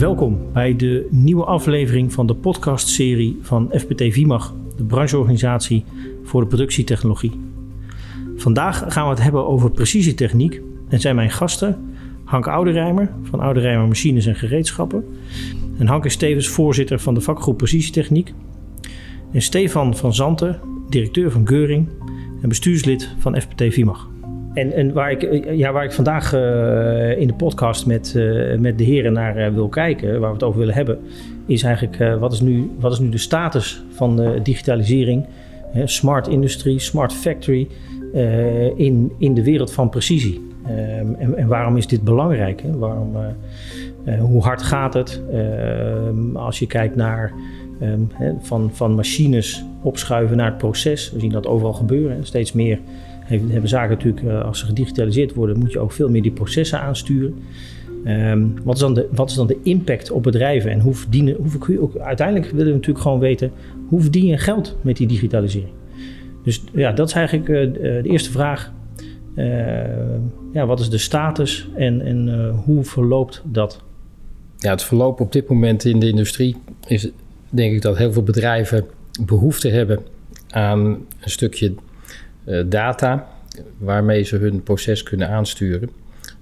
Welkom bij de nieuwe aflevering van de podcastserie van FPT Vimag, de brancheorganisatie voor de productietechnologie. Vandaag gaan we het hebben over precisietechniek en zijn mijn gasten Hank Ouderijmer van Ouderijmer Machines en Gereedschappen. En Hank is tevens voorzitter van de vakgroep Precisietechniek. En Stefan van Zanten, directeur van Geuring en bestuurslid van FPT Vimag. En, en waar, ik, ja, waar ik vandaag uh, in de podcast met, uh, met de heren naar uh, wil kijken, waar we het over willen hebben, is eigenlijk wat, is nu, wat is nu de status van digitalisering, smart industry, smart factory in, in de wereld van precisie. Um, en, en, waarom is dit belangrijk? Hè? Waarom, hoe hard gaat het? Ehm, als je kijkt naar hè, van, van machines opschuiven naar het proces, we zien dat overal gebeuren, steeds meer hebben zaken natuurlijk, eh, als ze gedigitaliseerd worden, moet je ook veel meer die processen aansturen. Um, wat, is dan de, wat is dan de impact op bedrijven en hoe verdienen, hoe ook, uiteindelijk willen we natuurlijk gewoon weten, hoe verdien je geld met die digitalisering? Dus ja, dat is eigenlijk uh, de eerste vraag. Uh, ja, wat is de status en, en hoe verloopt dat? Ja, het verloop op dit moment in de industrie is denk ik dat heel veel bedrijven behoefte hebben aan een stukje eh, data waarmee ze hun proces kunnen aansturen.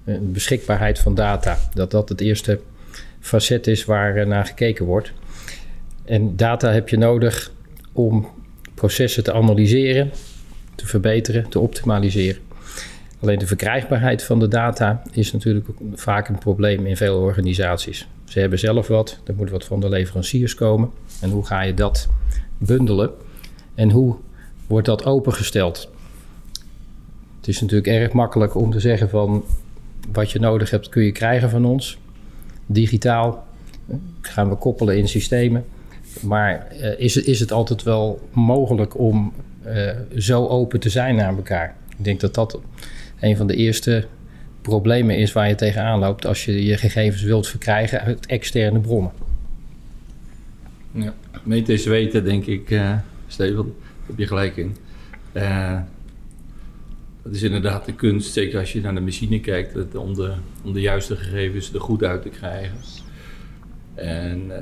Uh, beschikbaarheid van data, dat dat het eerste facet is waar naar gekeken wordt. En data heb je nodig om processen te analyseren, te verbeteren, te optimaliseren. Alleen de verkrijgbaarheid van de data is natuurlijk vaak een probleem in veel organisaties. Ze hebben zelf wat, er moet wat van de leveranciers komen. En hoe ga je dat bundelen? En hoe wordt dat opengesteld? Het is natuurlijk erg makkelijk om te zeggen van wat je nodig hebt kun je krijgen van ons. Digitaal gaan we koppelen in systemen. Maar uh, is, is het altijd wel mogelijk om uh, zo open te zijn naar elkaar? Ik denk dat dat een van de eerste problemen is waar je tegenaan loopt als je je gegevens wilt verkrijgen uit externe bronnen. Ja, meten is weten, denk ik, uh, Steven. heb je gelijk in. Dat is inderdaad de kunst, zeker als je naar de machine kijkt, om, de, om de juiste gegevens er goed uit te krijgen. En uh,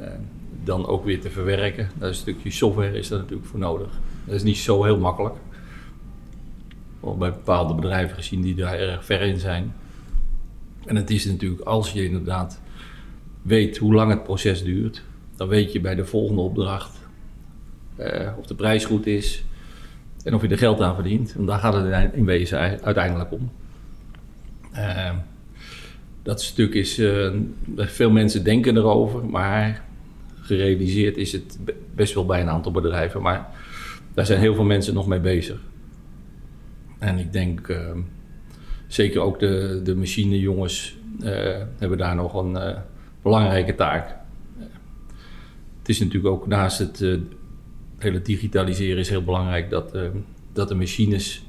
dan ook weer te verwerken. Daar is een stukje software is daar natuurlijk voor nodig. Dat is niet zo heel makkelijk. Bij bepaalde bedrijven gezien die daar erg ver in zijn. En het is natuurlijk, als je inderdaad weet hoe lang het proces duurt, dan weet je bij de volgende opdracht uh, of de prijs goed is, en of je er geld aan verdient. Want daar gaat het in wezen uiteindelijk om. Uh, dat stuk is, uh, veel mensen denken erover, maar gerealiseerd is het best wel bij een aantal bedrijven. Maar daar zijn heel veel mensen nog mee bezig. En ik denk, uh, zeker ook de, de machinejongens eh, hebben daar nog een belangrijke taak. het is natuurlijk ook naast het hele digitaliseren is heel belangrijk dat, uh, dat de machines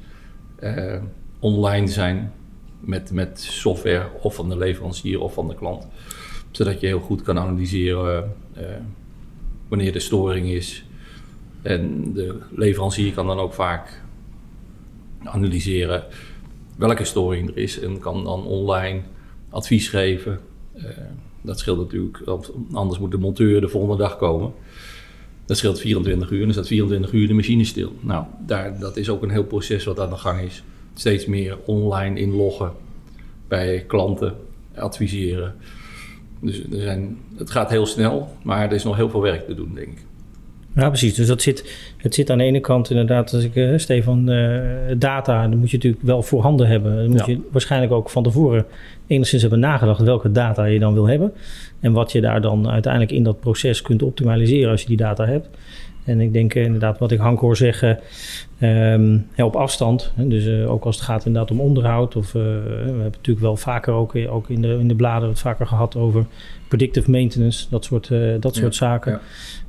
uh, online zijn met, met software of van de leverancier of van de klant. Zodat je heel goed kan analyseren uh, wanneer de storing is. En de leverancier kan dan ook vaak analyseren welke storing er is en kan dan online advies geven. dat scheelt natuurlijk, anders moet de monteur de volgende dag komen. Dat scheelt 24 uur en dan staat 24 uur de machine stil. Nou, daar, dat is ook een heel proces wat aan de gang is. Steeds meer online inloggen bij klanten, adviseren. Dus er zijn, het gaat heel snel, maar er is nog heel veel werk te doen, denk ik. Ja, precies. Dus dat zit, het zit aan de ene kant inderdaad, als ik, uh, Stefan, uh, data, dan moet je natuurlijk wel voorhanden hebben. Dan moet ja. je waarschijnlijk ook van tevoren enigszins hebben nagedacht welke data je dan wil hebben. En wat je daar dan uiteindelijk in dat proces kunt optimaliseren als je die data hebt. En ik denk uh, inderdaad wat ik Hank hoor zeggen, um, op afstand. Dus uh, ook als het gaat inderdaad om onderhoud. Of uh, we hebben natuurlijk wel vaker ook, ook in, de, in de bladen het vaker gehad over predictive maintenance. Dat soort, dat soort ja, zaken.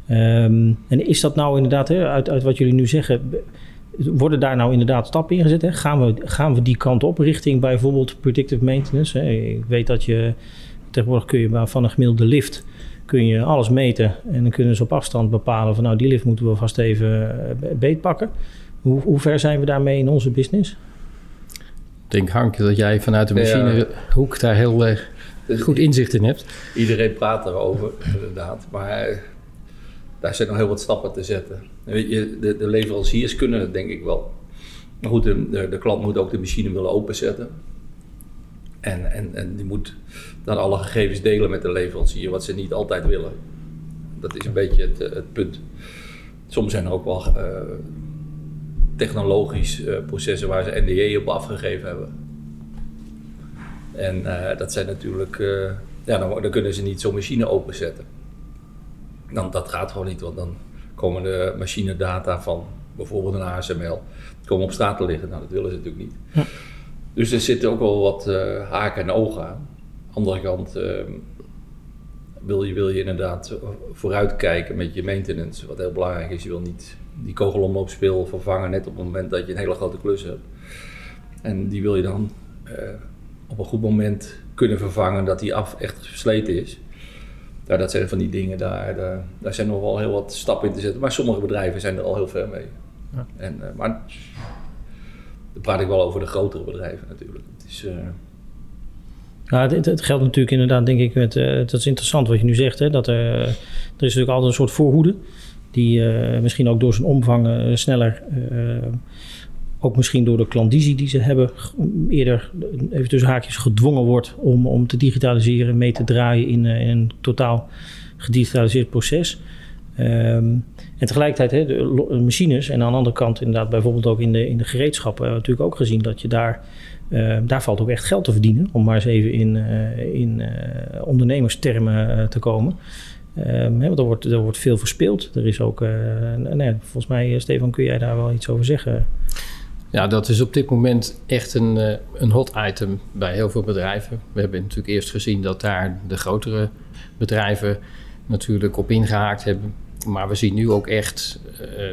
Ja. Um, en is dat nou inderdaad, hè, uit, uit wat jullie nu zeggen, worden daar nou inderdaad stappen in gezet? Hè? Gaan, we, gaan we die kant op richting bijvoorbeeld predictive maintenance? Hè? Ik weet dat je tegenwoordig kun je van een gemiddelde lift kun je alles meten en dan kunnen ze op afstand bepalen van nou die lift moeten we vast even beetpakken. Hoe, hoe ver zijn we daarmee in onze business? Ik denk Hank dat jij vanuit de machinehoek ja. daar heel, goed inzicht in hebt. Iedereen praat erover, inderdaad. Maar daar zijn nog heel wat stappen te zetten. Weet je, de, de leveranciers kunnen het denk ik wel. Maar goed, de, de, klant moet ook de machine willen openzetten. En, en, die moet dan alle gegevens delen met de leverancier, wat ze niet altijd willen. Dat is een beetje het, het punt. Soms zijn er ook wel uh, technologisch uh, processen waar ze NDA op afgegeven hebben. En dat zijn natuurlijk, ja, dan, dan, kunnen ze niet zo'n machine openzetten. Dan, dat gaat gewoon niet, want dan komen de machinedata van bijvoorbeeld een ASML komen op straat te liggen. Nou, dat willen ze natuurlijk niet. Dus er zitten ook wel wat haken en ogen aan. Andere kant ehm, wil je, wil je inderdaad vooruitkijken met je maintenance. Wat heel belangrijk is, je wil niet die kogelomloopspeel vervangen net op het moment dat je een hele grote klus hebt. En die wil je dan uh, op een goed moment kunnen vervangen dat die af echt versleten is. Ja, dat zijn van die dingen, daar, daar, daar, zijn nog wel heel wat stappen in te zetten. Maar sommige bedrijven zijn er al heel ver mee. Ja. En, uh, maar dan praat ik wel over de grotere bedrijven natuurlijk. Het is, ja, het, het, geldt natuurlijk inderdaad, denk ik, met, uh, dat is interessant wat je nu zegt. Hè, dat er, er is natuurlijk altijd een soort voorhoede, die misschien ook door zijn omvang sneller, ook misschien door de klandizie die ze hebben, eerder even tussen haakjes gedwongen wordt om, om te digitaliseren, mee te draaien in, in een totaal gedigitaliseerd proces. Um, en tegelijkertijd de machines en aan de andere kant inderdaad bijvoorbeeld ook in de, in de gereedschappen hebben we natuurlijk ook gezien dat je daar uh, daar valt ook echt geld te verdienen, om maar eens even in, uh, in uh, ondernemerstermen te komen. Ehm, want er wordt, er wordt veel verspeeld. Er is ook, nee, volgens mij, Stefan, kun jij daar wel iets over zeggen? Ja, dat is op dit moment echt een, een hot item bij heel veel bedrijven. We hebben natuurlijk eerst gezien dat daar de grotere bedrijven natuurlijk op ingehaakt hebben. Maar we zien nu ook echt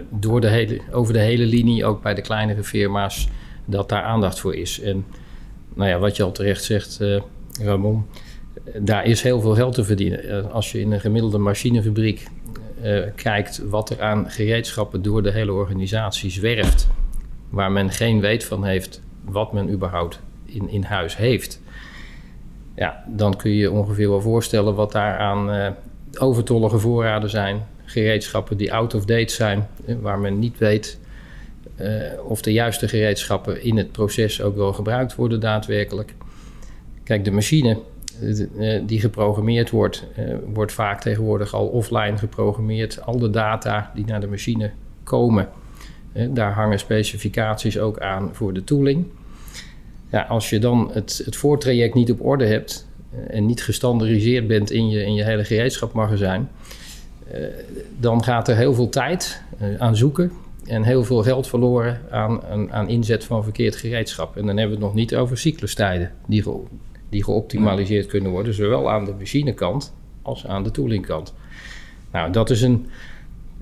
door de hele, over de hele linie, ook bij de kleinere firma's, dat daar aandacht voor is. En nou ja, wat je al terecht zegt, uh, Ramon, daar is heel veel geld te verdienen. Eh, als je in een gemiddelde machinefabriek kijkt wat er aan gereedschappen door de hele organisatie zwerft, waar men geen weet van heeft wat men überhaupt in, in huis heeft. Ja, dan kun je je ongeveer wel voorstellen wat daar aan overtollige voorraden zijn. Gereedschappen die out of date zijn, waar men niet weet uh, of de juiste gereedschappen in het proces ook wel gebruikt worden daadwerkelijk. Kijk, de machine uh, die geprogrammeerd wordt, wordt vaak tegenwoordig al offline geprogrammeerd. Al de data die naar de machine komen, daar hangen specificaties ook aan voor de tooling. Ja, als je dan het, het voortraject niet op orde hebt en niet gestandardiseerd bent in je, in je hele gereedschapmagazijn, dan gaat er heel veel tijd aan zoeken en heel veel geld verloren aan, aan, aan, inzet van verkeerd gereedschap. En dan hebben we het nog niet over cyclustijden die, die geoptimaliseerd kunnen worden, zowel aan de machinekant als aan de toolingkant. Nou, dat is een,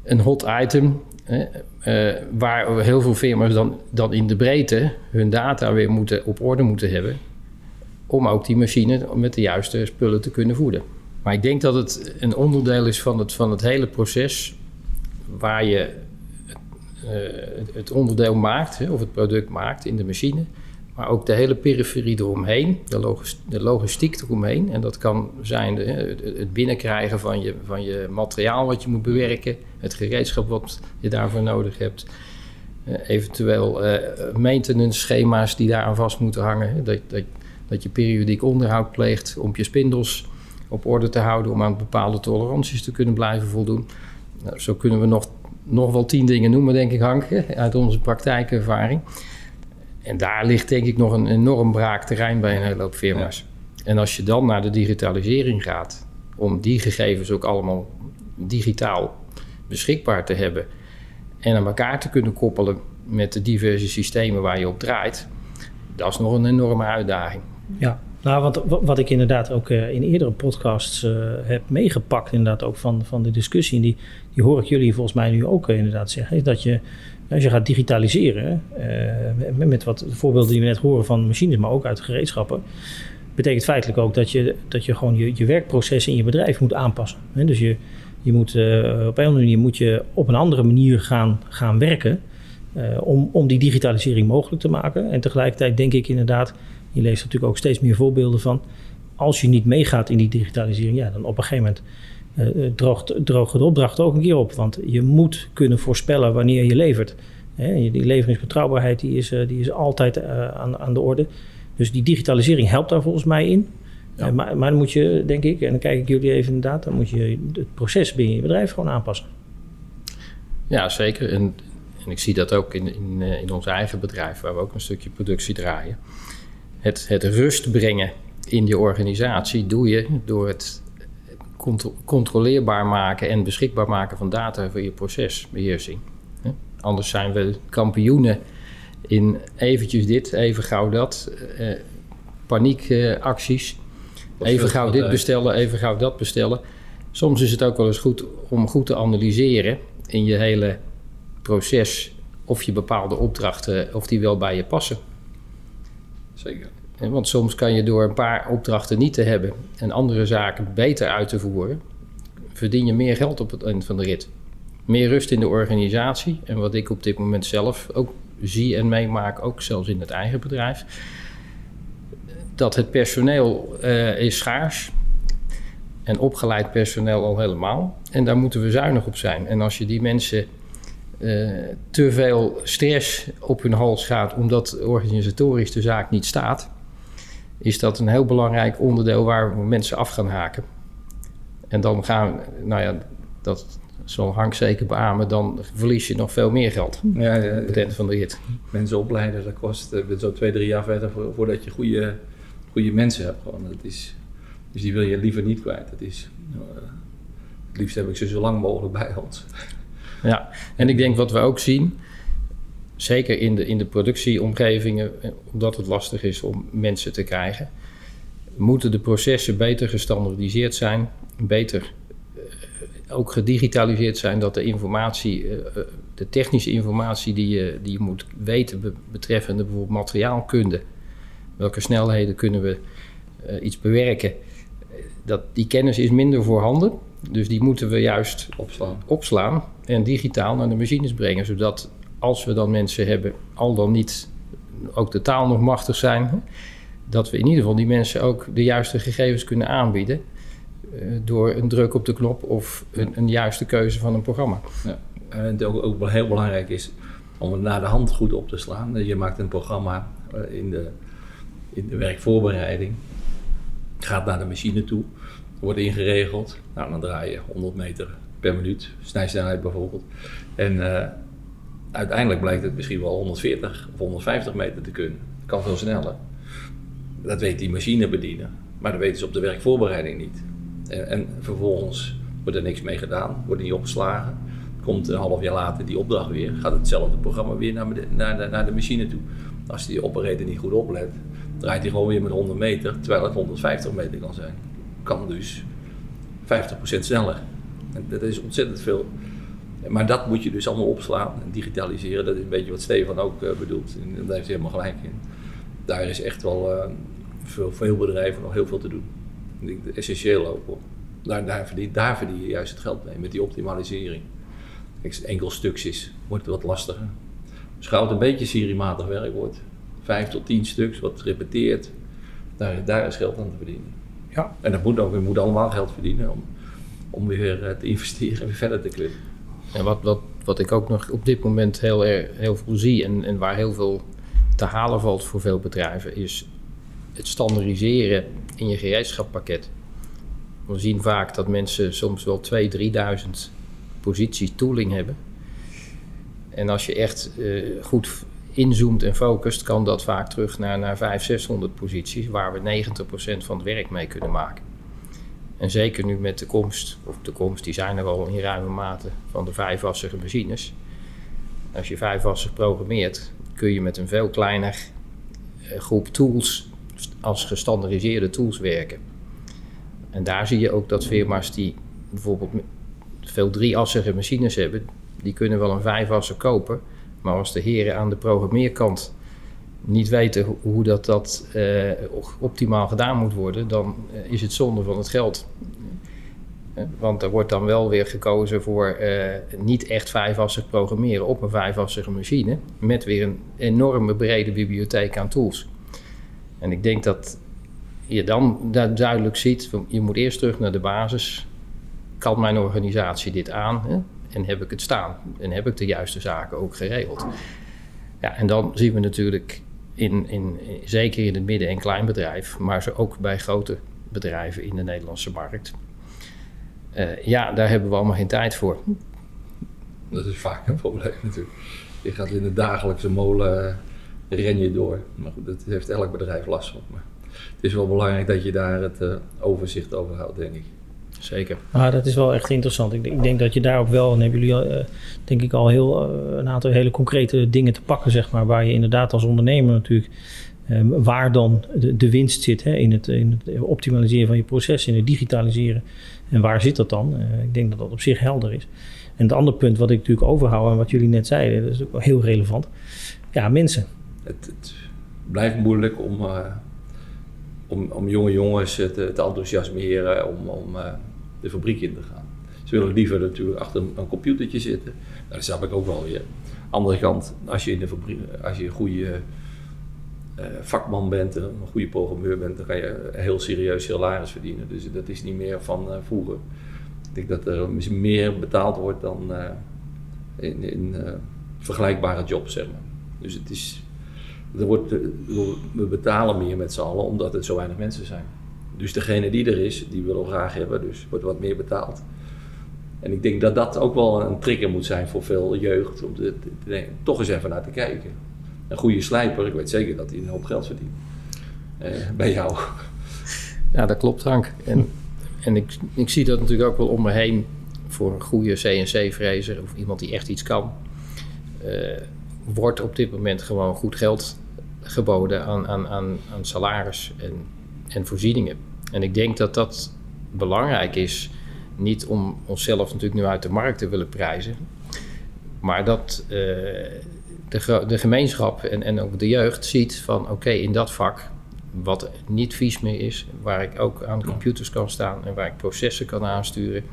een hot item hè, uh, waar heel veel firma's dan, dan in de breedte hun data weer moeten, op orde moeten hebben. Om ook die machine met de juiste spullen te kunnen voeden. Maar ik denk dat het een onderdeel is van het, van het hele proces waar je het, het, onderdeel maakt, of het product maakt in de machine. Maar ook de hele periferie eromheen, de, de logistiek eromheen. En dat kan zijn het binnenkrijgen van je, van je materiaal wat je moet bewerken, het gereedschap wat je daarvoor nodig hebt. Uh, eventueel uh, maintenance schema's die daaraan vast moeten hangen. Dat, dat, dat je periodiek onderhoud pleegt om je spindels op orde te houden, om aan bepaalde toleranties te kunnen blijven voldoen. Nou, zo kunnen we nog nog wel tien dingen noemen, denk ik, Hank, uit onze praktijkervaring. En daar ligt denk ik nog een enorm braak terrein bij een hele hoop firma's. En als je dan naar de digitalisering gaat, om die gegevens ook allemaal digitaal beschikbaar te hebben en aan elkaar te kunnen koppelen met de diverse systemen waar je op draait, dat is nog een enorme uitdaging. Ja, nou, wat, wat ik inderdaad ook uh, in eerdere podcasts uh, heb meegepakt, inderdaad ook van, van de discussie, en die, die hoor ik jullie volgens mij nu ook uh, inderdaad zeggen, is dat je als je gaat digitaliseren, met, met wat voorbeelden die we net horen van machines, maar ook uit gereedschappen, betekent feitelijk ook dat je, dat je gewoon je, je werkprocessen in je bedrijf moet aanpassen. Dus je, je moet op een manier moet je op een andere manier gaan, gaan werken om, om die digitalisering mogelijk te maken. En tegelijkertijd denk ik inderdaad je leest natuurlijk ook steeds meer voorbeelden van. als je niet meegaat in die digitalisering, ja, dan op een gegeven moment uh, droogt, de opdrachten ook een keer op. Want je moet kunnen voorspellen wanneer je levert. Hè, die leveringsbetrouwbaarheid die is, die is altijd aan, aan de orde. Dus die digitalisering helpt daar volgens mij in. Ja. maar, maar dan moet je, denk ik, en dan kijk ik jullie even inderdaad, dan moet je het proces binnen je bedrijf gewoon aanpassen. Ja, zeker. En, en ik zie dat ook in, in, in ons eigen bedrijf, waar we ook een stukje productie draaien. Het, het rust brengen in je organisatie doe je door het controleerbaar maken en beschikbaar maken van data voor je procesbeheersing. Anders zijn we kampioenen in eventjes dit, even gauw dat, eh, paniekacties. even gauw dit bestellen, even gauw dat bestellen. Soms is het ook wel eens goed om goed te analyseren in je hele proces of je bepaalde opdrachten, of die wel bij je passen. Want soms kan je door een paar opdrachten niet te hebben en andere zaken beter uit te voeren, verdien je meer geld op het eind van de rit. Meer rust in de organisatie. En wat ik op dit moment zelf ook zie en meemaak, ook zelfs in het eigen bedrijf, dat het personeel uh, is schaars. En opgeleid personeel al helemaal. En daar moeten we zuinig op zijn. En als je die mensen uh, te veel stress op hun hals gaat omdat organisatorisch de zaak niet staat, is dat een heel belangrijk onderdeel waar mensen af gaan haken. En dan gaan, nou ja, dat zal Hank zeker beamen, dan verlies je nog veel meer geld ja, ja, op het eind van de rit. Mensen opleiden, dat kost zo twee, drie jaar verder voordat je goede, goede mensen hebt. Gewoon. Dat is, dus die wil je liever niet kwijt. Dat is, uh, het liefst heb ik ze zo lang mogelijk bij ons. Ja, en ik denk wat we ook zien, zeker in de, in de productieomgevingen, eh, omdat het lastig is om mensen te krijgen, moeten de processen beter gestandardiseerd zijn, beter uh, ook gedigitaliseerd zijn, dat de informatie, uh, de technische informatie die je, die je moet weten betreffende bijvoorbeeld materiaalkunde, welke snelheden kunnen we iets bewerken, dat, die kennis is minder voorhanden. Dus die moeten we juist opslaan. opslaan en digitaal naar de machines brengen, zodat als we dan mensen hebben, al dan niet ook de taal nog machtig zijn, dat we in ieder geval die mensen ook de juiste gegevens kunnen aanbieden uh, door een druk op de knop of een, een juiste keuze van een programma. Ja. En het ook, ook heel belangrijk is om het naar de hand goed op te slaan. Je maakt een programma uh, in, de, in de werkvoorbereiding, gaat naar de machine toe, wordt ingeregeld. Nou, dan draai je 100 meter per minuut, snijsnelheid bijvoorbeeld. En uh, uiteindelijk blijkt het misschien wel 140 of 150 meter te kunnen. Kan veel sneller. Dat weet die machine bedienen. Maar dat weten ze op de werkvoorbereiding niet. En, en vervolgens wordt er niks mee gedaan, wordt niet opgeslagen. Komt een half jaar later die opdracht weer, gaat hetzelfde programma weer naar de, naar naar de machine toe. Als die operator niet goed oplet, draait hij gewoon weer met 100 meter, terwijl het 150 meter kan zijn. Kan dus 50% sneller. En dat is ontzettend veel. Maar dat moet je dus allemaal opslaan en digitaliseren. Dat is een beetje wat Stefan ook uh, bedoelt. En daar heeft hij helemaal gelijk in. Daar is echt wel uh, veel, veel bedrijven nog heel veel te doen. Essentieel ook. Daar, daar, verdien, daar verdien je juist het geld mee, met die optimalisering. Kijk, enkel stukjes wordt het wat lastiger. Dus het een beetje seriematig werk wordt, vijf tot tien stuks, wat repeteert, daar, daar is geld aan te verdienen. Ja. En dat moet ook, je moet allemaal geld verdienen om, om weer eh, te investeren en weer verder te klimmen. En wat, wat, wat ik ook nog op dit moment heel, erg, heel veel zie en, en waar heel veel te halen valt voor veel bedrijven, is het standaardiseren in je gereedschappakket. We zien vaak dat mensen soms wel 2.000, 3.000 posities tooling hebben. En als je echt uh, goed inzoomt en focust, kan dat vaak terug naar, naar 500, 600 posities, waar we 90% van het werk mee kunnen maken. En zeker nu met de komst, of de komst, die zijn er al in ruime mate, van de vijfwassige machines. Als je vijfwassig programmeert, kun je met een veel kleiner eh, groep tools als gestandardiseerde tools werken. En daar zie je ook dat firma's die bijvoorbeeld veel drieassige machines hebben, die kunnen wel een vijfwasser kopen. Maar als de heren aan de programmeerkant niet weten hoe dat, dat uh, optimaal gedaan moet worden, dan uh, is het zonde van het geld. Uh, want er wordt dan wel weer gekozen voor niet echt vijfwassig programmeren op een vijfwassige machine, met weer een enorme brede bibliotheek aan tools. En ik denk dat je dan duidelijk ziet, je moet eerst terug naar de basis. Kan mijn organisatie dit aan? Hè? En heb ik het staan? En heb ik de juiste zaken ook geregeld? Ja, en dan zien we natuurlijk in, in, zeker in het midden- en kleinbedrijf, maar ook bij grote bedrijven in de Nederlandse markt. Uh, ja, daar hebben we allemaal geen tijd voor. Dat is vaak een probleem natuurlijk. Je gaat in de dagelijkse molen ren je door. Maar goed, dat heeft elk bedrijf last van. Maar het is wel belangrijk dat je daar het uh, overzicht over houdt, denk ik. Zeker. Ah, dat is wel echt interessant. Ik, ik denk dat je daar ook wel, en hebben jullie uh, denk ik al heel, uh, een aantal hele concrete dingen te pakken, zeg maar, waar je inderdaad als ondernemer natuurlijk, um, waar dan de, de, winst zit hè, in, het, in het optimaliseren van je proces, in het digitaliseren. En waar zit dat dan? ik denk dat dat op zich helder is. En het andere punt wat ik natuurlijk overhoud en wat jullie net zeiden, dat is ook wel heel relevant. Ja, mensen. Het, het blijft moeilijk om, uh, om, om jonge jongens te, te enthousiasmeren om, om uh, de fabriek in te gaan. Ze willen liever natuurlijk achter een, computertje zitten. Nou, dat snap ik ook wel weer. Andere kant, als je, in de fabriek, als je een goede uh, vakman bent, een goede programmeur bent, dan kan je heel serieus salaris verdienen. Dus dat is niet meer van vroeger. Ik denk dat er meer betaald wordt dan uh, in, in uh, vergelijkbare jobs, zeg maar. Dus het is, er wordt, we betalen meer met z'n allen omdat het zo weinig mensen zijn. Dus degene die er is, die willen we graag hebben, dus wordt wat meer betaald. En ik denk dat dat ook wel een trigger moet zijn voor veel jeugd, om toch eens even naar te kijken. Een goede slijper, ik weet zeker dat hij een hoop geld verdient. Uh, bij jou. Ja, dat klopt, Frank. En en ik, ik zie dat natuurlijk ook wel om me heen voor een goede CNC-frezer of iemand die echt iets kan. Uh, wordt op dit moment gewoon goed geld geboden aan, aan, aan, aan salaris en, en voorzieningen. En ik denk dat dat belangrijk is, niet om onszelf natuurlijk nu uit de markt te willen prijzen, maar dat uh, de, de gemeenschap en, en ook de jeugd ziet van oké, okay, in dat vak wat niet vies meer is, waar ik ook aan computers kan staan en waar ik processen kan aansturen,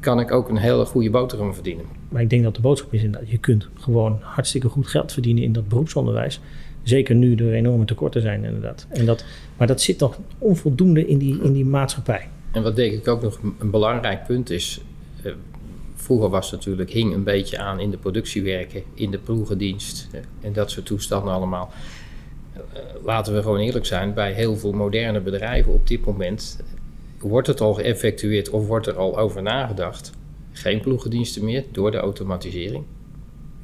kan ik ook een hele goede boterham verdienen. Maar ik denk dat de boodschap is inderdaad, je kunt gewoon hartstikke goed geld verdienen in dat beroepsonderwijs. Zeker nu er enorme tekorten zijn inderdaad. En dat, maar dat zit nog onvoldoende in die, in die maatschappij. En wat denk ik ook nog een belangrijk punt is, uh, vroeger was natuurlijk, hing een beetje aan in de productiewerken, in de ploegendienst en dat soort toestanden allemaal. Eh, laten we gewoon eerlijk zijn, bij heel veel moderne bedrijven op dit moment wordt het al geëffectueerd of wordt er al over nagedacht. Geen ploegendiensten meer door de automatisering.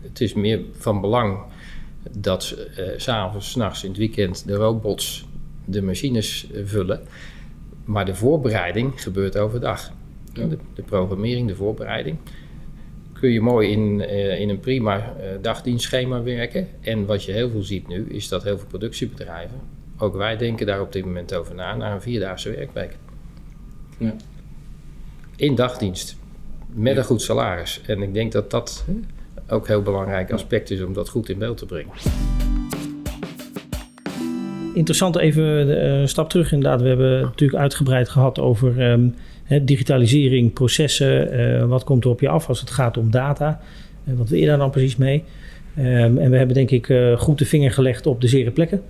Het is meer van belang dat uh, s'avonds, s'nachts, in het weekend de robots de machines vullen. Maar de voorbereiding gebeurt overdag. De, de programmering, de voorbereiding kun je mooi in, uh, in een prima dagdienstschema werken. En wat je heel veel ziet nu, is dat heel veel productiebedrijven, ook wij denken daar op dit moment over na, naar een vierdaagse werkweek. Ja. In dagdienst, met een goed salaris. En ik denk dat dat ook heel belangrijk aspect is om dat goed in beeld te brengen. Interessant even een stap terug inderdaad. We hebben natuurlijk uitgebreid gehad over um, digitalisering, processen, uh, wat komt er op je af als het gaat om data? Uh, wat wil je daar dan precies mee? Um, en we hebben denk ik goed de vinger gelegd op de zere plekken.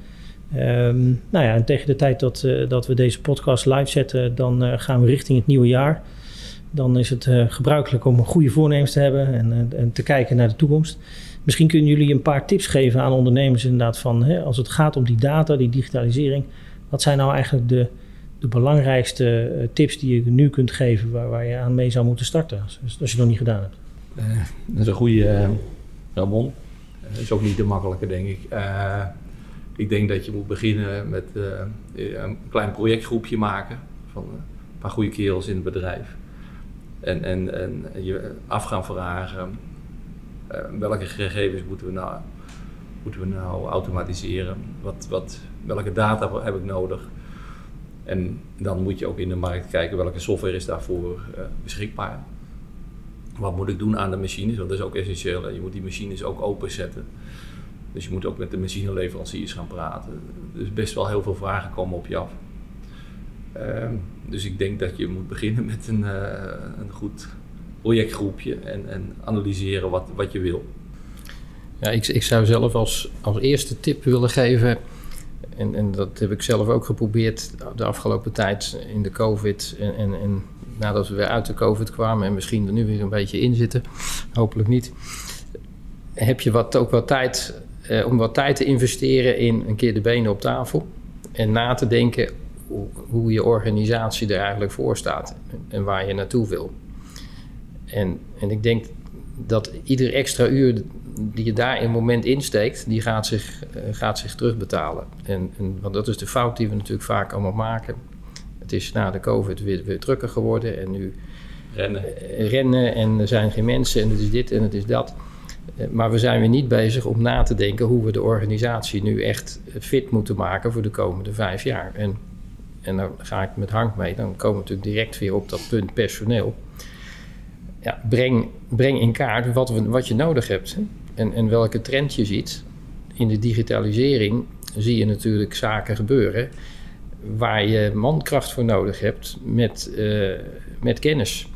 Um, nou ja, en tegen de tijd dat, dat we deze podcast live zetten, dan gaan we richting het nieuwe jaar. Dan is het gebruikelijk om goede voornemens te hebben en, en, te kijken naar de toekomst. Misschien kunnen jullie een paar tips geven aan ondernemers inderdaad van hè, als het gaat om die data, die digitalisering. Wat zijn nou eigenlijk de, de belangrijkste uh, tips die je nu kunt geven waar, waar, je aan mee zou moeten starten, als, als je het nog niet gedaan hebt? Dat is een goede uh, Ramon. Dat is ook niet de makkelijke, denk ik. ik denk dat je moet beginnen met een klein projectgroepje maken van een paar goede kerels in het bedrijf. En, en, en je af gaan vragen, welke gegevens moeten we nou, moeten we nou automatiseren? Wat, wat, welke data heb ik nodig? En dan moet je ook in de markt kijken welke software is daarvoor uh, beschikbaar. Wat moet ik doen aan de machines? Want dat is ook essentieel. Je moet die machines ook openzetten. Dus je moet ook met de machineleveranciers gaan praten. Dus best wel heel veel vragen komen op je af. Uh, dus ik denk dat je moet beginnen met een, uh, een goed projectgroepje en, en analyseren wat, wat je wil. Ja, ik, ik zou zelf als, als eerste tip willen geven En, en dat heb ik zelf ook geprobeerd de afgelopen tijd in de COVID. En, en, en nadat we weer uit de COVID kwamen en misschien er nu weer een beetje in zitten, hopelijk niet. Heb je wat, ook wat tijd eh, om wat tijd te investeren in een keer de benen op tafel. En na te denken hoe, hoe je organisatie er eigenlijk voor staat en waar je naartoe wil. En, en ik denk dat ieder extra uur die je daar in een moment insteekt, die gaat zich, uh, gaat zich terugbetalen. En, en, want dat is de fout die we natuurlijk vaak allemaal maken. Het is na de COVID weer, weer drukker geworden en nu rennen. Uh, rennen en er zijn geen mensen en het is dit en het is dat. Uh, maar we zijn weer niet bezig om na te denken hoe we de organisatie nu echt fit moeten maken voor de komende vijf jaar. En, en dan ga ik met Hank mee, dan komen we natuurlijk direct weer op dat punt personeel ja, breng, breng in kaart wat, wat je nodig hebt en, en welke trend je ziet. In de digitalisering zie je natuurlijk zaken gebeuren waar je mankracht voor nodig hebt met, uh, met kennis.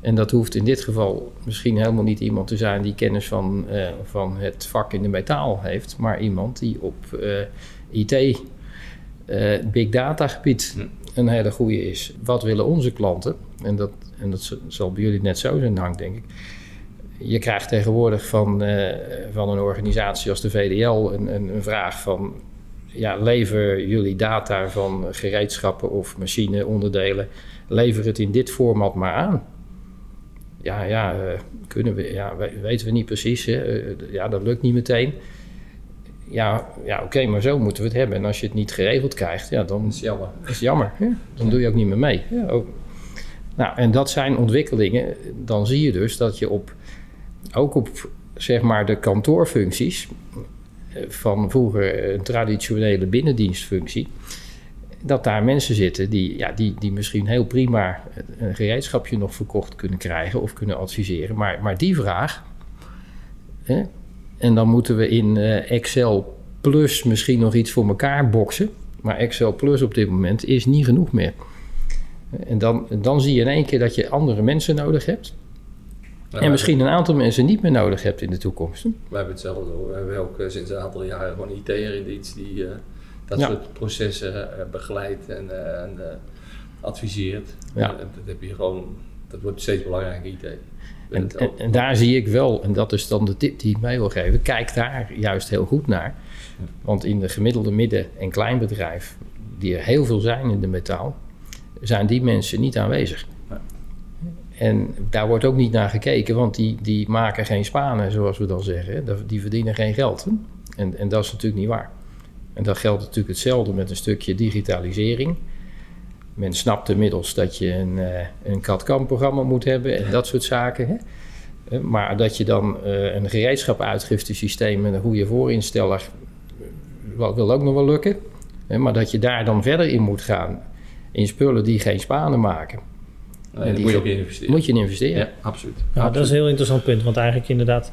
En dat hoeft in dit geval misschien helemaal niet iemand te zijn die kennis van, uh, van het vak in de metaal heeft, maar iemand die op uh, IT, big data gebied een hele goede is. Wat willen onze klanten? En dat en dat zal bij jullie net zo zijn, Hank, denk ik. Je krijgt tegenwoordig van, uh, van een organisatie als de VDL een, een, een, vraag van... Ja, lever jullie data van gereedschappen of machineonderdelen... lever het in dit format maar aan. Ja, ja, uh, kunnen we, ja weten we niet precies. Hè? Ja, dat lukt niet meteen. Ja, ja oké, okay, maar zo moeten we het hebben. En als je het niet geregeld krijgt, ja, dan is het jammer. Is jammer hè? Dan doe je ook niet meer mee. Ja, ook, nou, en dat zijn ontwikkelingen. Dan zie je dus dat je op, ook op zeg maar de kantoorfuncties eh, van vroeger een traditionele binnendienstfunctie, dat daar mensen zitten die, ja, die, die misschien heel prima een gereedschapje nog verkocht kunnen krijgen of kunnen adviseren. Maar, maar die vraag, hè, en dan moeten we in uh, Excel Plus misschien nog iets voor elkaar boksen. Maar Excel Plus op dit moment is niet genoeg meer. En dan, dan zie je in één keer dat je andere mensen nodig hebt. en misschien een aantal mensen niet meer nodig hebt in de toekomst. We hebben hetzelfde hoor. We hebben ook uh, sinds een aantal jaren gewoon IT'er in dienst die uh, dat ja. soort processen uh, begeleidt en, en adviseert. Ja. dat heb je gewoon, dat wordt steeds belangrijker IT. En, en, en, daar zie ik wel, en dat is dan de tip die ik mij wil geven, kijk daar juist heel goed naar. Want in de gemiddelde midden- en kleinbedrijf, die er heel veel zijn in de metaal, zijn die mensen niet aanwezig. En daar wordt ook niet naar gekeken, want die, die maken geen spanen, zoals we dan zeggen. Die verdienen geen geld. En, en dat is natuurlijk niet waar. En dat geldt natuurlijk hetzelfde met een stukje digitalisering. Men snapt inmiddels dat je een, uh, een CAD-CAM-programma moet hebben en dat soort zaken. Hè? Maar dat je dan uh, een gereedschap uitgiftesysteem met een goede voorinsteller wil, wil ook nog wel lukken. Maar dat je daar dan verder in moet gaan in spullen die geen spanen maken. Nee, en die moet je ook investeren. Moet je in investeren. Ja, absoluut. Ja, absoluut. dat is een heel interessant punt. Want eigenlijk inderdaad,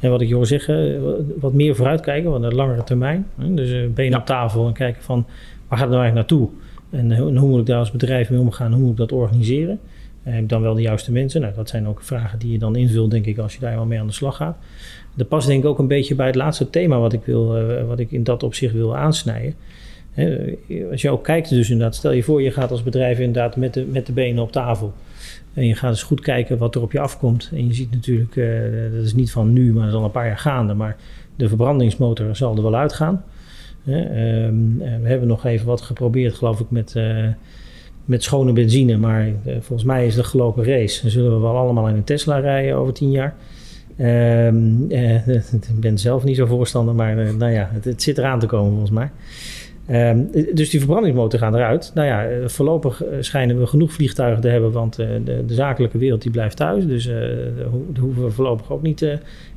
en wat ik hoor zeggen, wat meer vooruitkijken, wat een langere termijn. Dus uh, benen ja. op tafel en kijken van waar gaat het nou eigenlijk naartoe? En, hoe moet ik daar als bedrijf mee omgaan? Hoe moet ik dat organiseren? Uh, heb ik dan wel de juiste mensen? Nou, dat zijn ook vragen die je dan invult, denk ik, als je daar wel mee aan de slag gaat. Dat past denk ik ook een beetje bij het laatste thema wat ik, wil, uh, wat ik in dat opzicht wil aansnijden. He, als je ook kijkt, dus inderdaad, stel je voor, je gaat als bedrijf inderdaad met de, met de benen op tafel. En je gaat eens goed kijken wat er op je afkomt. En je ziet natuurlijk, dat is niet van nu, maar dat is al een paar jaar gaande. Maar de verbrandingsmotor zal er wel uitgaan. He, um, we hebben nog even wat geprobeerd, geloof ik, met, uh, met schone benzine. Maar uh, volgens mij is een gelopen race. Dan zullen we wel allemaal in een Tesla rijden over tien jaar. Um, ik ben zelf niet zo voorstander, maar nou ja, het, zit eraan te komen volgens mij. Um, dus die verbrandingsmotor gaan eruit. Nou ja, voorlopig schijnen we genoeg vliegtuigen te hebben, want de, de, zakelijke wereld die blijft thuis. Dus daar hoeven we voorlopig ook niet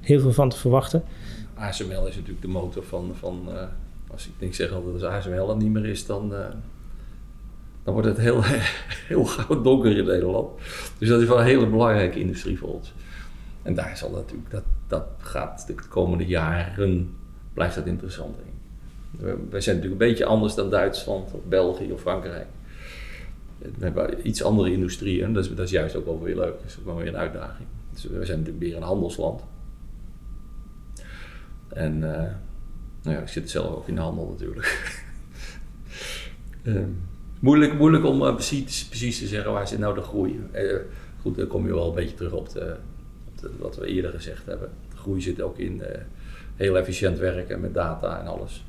heel veel van te verwachten. ASML is natuurlijk de motor van, van als ik denk zeg altijd als ASML er niet meer is, dan, dan wordt het heel, heel gauw donker in Nederland. Dus dat is wel een hele belangrijke industrie voor ons. En daar zal natuurlijk, dat, dat gaat de komende jaren, blijft dat interessant in. Wij zijn natuurlijk een beetje anders dan Duitsland of België of Frankrijk. We hebben iets andere industrieën, dat is, dat is juist ook wel weer leuk. Dat is ook wel weer een uitdaging. Dus we zijn natuurlijk weer een handelsland. En uh, nou ja, ik zit zelf ook in de handel natuurlijk. Ehm, moeilijk, moeilijk om uh, precies, precies, te zeggen waar zit nou de groei. Uh, goed, dan kom je wel een beetje terug op, de, wat we eerder gezegd hebben. De groei zit ook in uh, heel efficiënt werken met data en alles.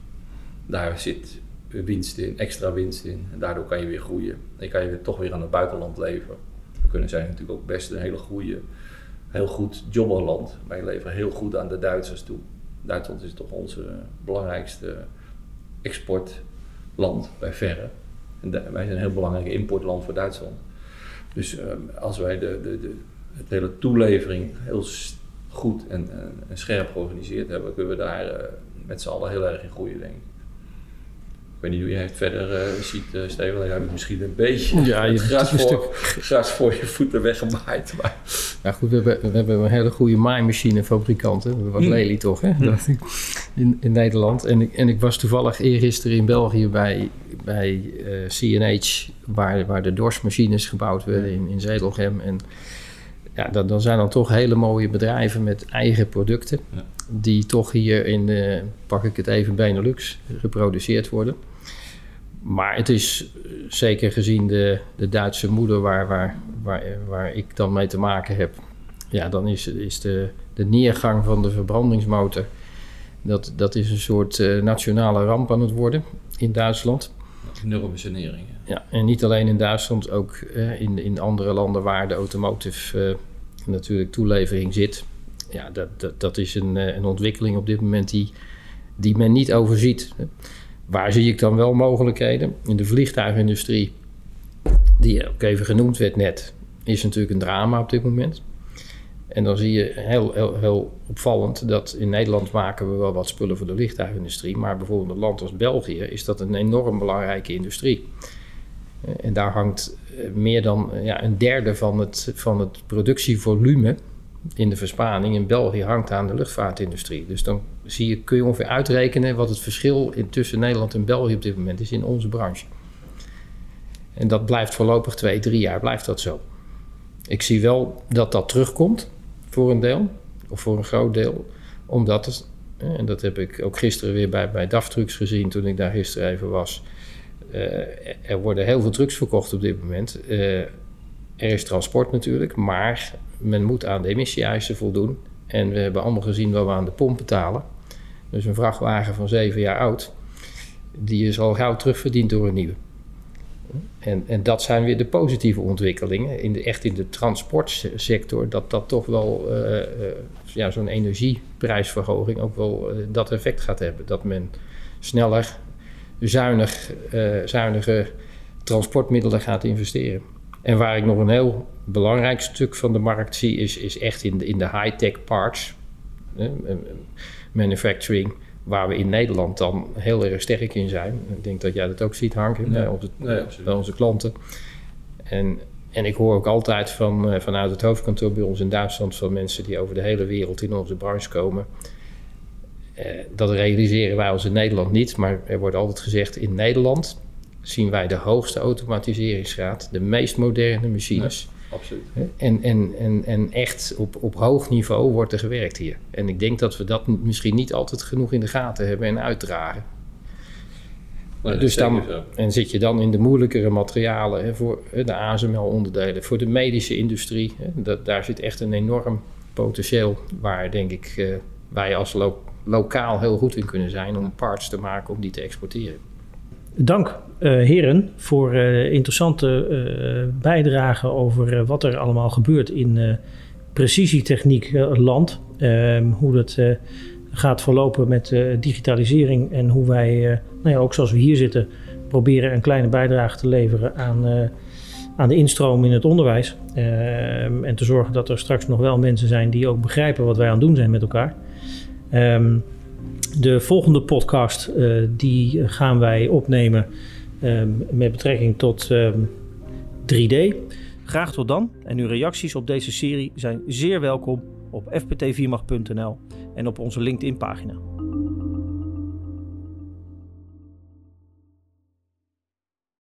Daar zit winst in, extra winst in. En daardoor kan je weer groeien. En kan je weer, toch weer aan het buitenland leven. We kunnen zijn natuurlijk ook best een hele goede, heel goed jobberland. Wij leveren heel goed aan de Duitsers toe. Duitsland is toch onze belangrijkste exportland bij verre. En wij zijn een heel belangrijk importland voor Duitsland. Dus um, als wij de, de, de het hele toelevering heel goed en, en, en, scherp georganiseerd hebben, kunnen we daar uh, met z'n allen heel erg in groeien, denk ik weet niet hoe jij het verder uh, ziet, uh, Steven. Dan heb ik misschien een beetje ja, het gras, voor, gras voor je voeten weggemaaid. Maar. Ja goed, we hebben, we hebben een hele goede maaimachinefabrikant. Hè? Was mm. Lely toch, hè? Mm. in, in Nederland. En ik, en ik was toevallig eergisteren in België bij, bij uh, eh, CNH... Waar, waar de dorsmachines gebouwd werden in, in Zedelgem. En ja, dan, dan zijn dan toch hele mooie bedrijven met eigen producten... Ja. die toch hier in, pak ik het even, Benelux geproduceerd worden... Maar het is eh, zeker gezien de, de Duitse moeder waar, waar, waar, waar ik dan mee te maken heb. Ja, dan is, is de, de neergang van de verbrandingsmotor. Dat, dat is een soort uh, nationale ramp aan het worden in Duitsland. Enorme sanering. Ja, en niet alleen in Duitsland, ook uh, in, in andere landen waar de automotive uh, natuurlijk toelevering zit. Ja, dat, dat, dat is een, een ontwikkeling op dit moment die, die men niet overziet. Waar zie ik dan wel mogelijkheden? In de vliegtuigindustrie, die ook even genoemd werd net, is natuurlijk een drama op dit moment. En dan zie je heel, heel, heel opvallend dat in Nederland maken we wel wat spullen voor de vliegtuigindustrie, maar bijvoorbeeld een land als België is dat een enorm belangrijke industrie. En daar hangt eh, meer dan ja, een derde van het, van het productievolume in de verspaning in België hangt aan de luchtvaartindustrie. Dus dan zie je, kun je ongeveer uitrekenen wat het verschil tussen Nederland en België op dit moment is in onze branche. En dat blijft voorlopig twee, drie jaar blijft dat zo. Ik zie wel dat dat terugkomt voor een deel, of voor een groot deel, omdat het, en dat heb ik ook gisteren weer bij, bij DAF Trucks gezien toen ik daar gisteren even was. Uh, er worden heel veel trucks verkocht op dit moment. Uh, er is transport natuurlijk, maar men moet aan de emissie-eisen voldoen. En we hebben allemaal gezien wat we aan de pomp betalen. Dus een vrachtwagen van zeven jaar oud, die is al gauw terugverdiend door een nieuwe. En, en dat zijn weer de positieve ontwikkelingen. In de, echt in de transportsector, dat dat toch wel uh, uh, ja, zo'n energieprijsverhoging ook wel uh, dat effect gaat hebben. Dat men sneller, zuinig, zuinige transportmiddelen gaat investeren. En waar ik nog een heel belangrijk stuk van de markt zie, is, is echt in de, in de high-tech parts, eh, manufacturing, waar we in Nederland dan heel erg sterk in zijn. Ik denk dat jij dat ook ziet, Hank, bij, onze, bij onze klanten. En, en ik hoor ook altijd van, uh, vanuit het hoofdkantoor bij ons in Duitsland van mensen die over de hele wereld in onze branche komen. Uh, dat realiseren wij ons in Nederland niet, maar er wordt altijd gezegd in Nederland zien wij de hoogste automatiseringsgraad, de meest moderne machines. Absoluut. En, en, en, en echt op, op hoog niveau wordt er gewerkt hier. En ik denk dat we dat misschien niet altijd genoeg in de gaten hebben en uitdragen. dus dan, en zit je dan in de moeilijkere materialen hè, voor de ASML-onderdelen, voor de medische industrie. Hè, dat, daar zit echt een enorm potentieel waar, denk ik, uh, wij als lo lokaal heel goed in kunnen zijn om parts te maken om die te exporteren. Dank heren voor uh, interessante uh, bijdragen over wat er allemaal gebeurt in precisietechniek land. Ehm, hoe dat gaat verlopen met digitalisering en hoe wij, nou ja, ook zoals we hier zitten, proberen een kleine bijdrage te leveren aan, aan de instroom in het onderwijs. Ehm, en te zorgen dat er straks nog wel mensen zijn die ook begrijpen wat wij aan het doen zijn met elkaar. Um, de volgende podcast die gaan wij opnemen um, met betrekking tot um, ehm, 3D. Graag tot dan. En uw reacties op deze serie zijn zeer welkom op fpt en op onze LinkedIn pagina.